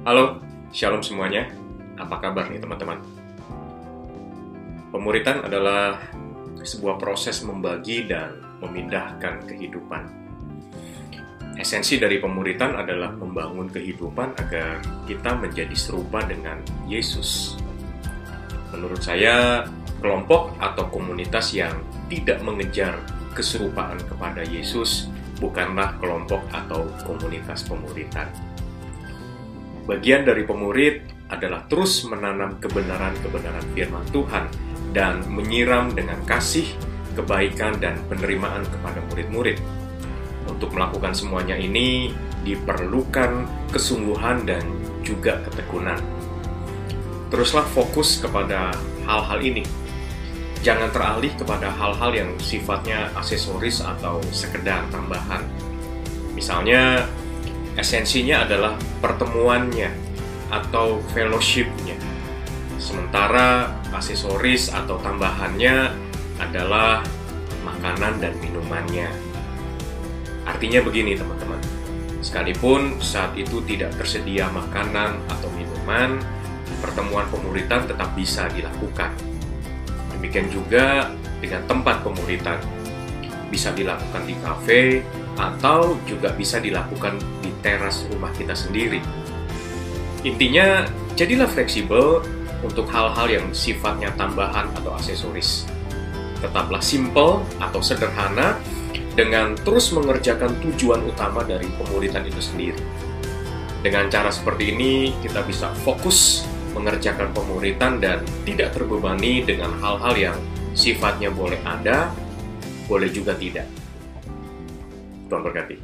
Halo, shalom semuanya. Apa kabar nih teman-teman? Pemuritan adalah sebuah proses membagi dan memindahkan kehidupan. Esensi dari pemuritan adalah membangun kehidupan agar kita menjadi serupa dengan Yesus. Menurut saya, kelompok atau komunitas yang tidak mengejar keserupaan kepada Yesus bukanlah kelompok atau komunitas pemuritan. Bagian dari pemurid adalah terus menanam kebenaran-kebenaran firman Tuhan dan menyiram dengan kasih, kebaikan, dan penerimaan kepada murid-murid. Untuk melakukan semuanya ini diperlukan kesungguhan dan juga ketekunan. Teruslah fokus kepada hal-hal ini. Jangan teralih kepada hal-hal yang sifatnya aksesoris atau sekedar tambahan. Misalnya, esensinya adalah pertemuannya atau fellowshipnya. Sementara aksesoris atau tambahannya adalah makanan dan minumannya. Artinya begini teman-teman, sekalipun saat itu tidak tersedia makanan atau minuman, pertemuan pemuritan tetap bisa dilakukan. Demikian juga dengan tempat pemuritan. Bisa dilakukan di kafe atau juga bisa dilakukan di teras rumah kita sendiri. Intinya, jadilah fleksibel untuk hal-hal yang sifatnya tambahan atau aksesoris. Tetaplah simple atau sederhana dengan terus mengerjakan tujuan utama dari pemuritan itu sendiri. Dengan cara seperti ini, kita bisa fokus mengerjakan pemuritan dan tidak terbebani dengan hal-hal yang sifatnya boleh ada, boleh juga tidak. Tuhan berkati.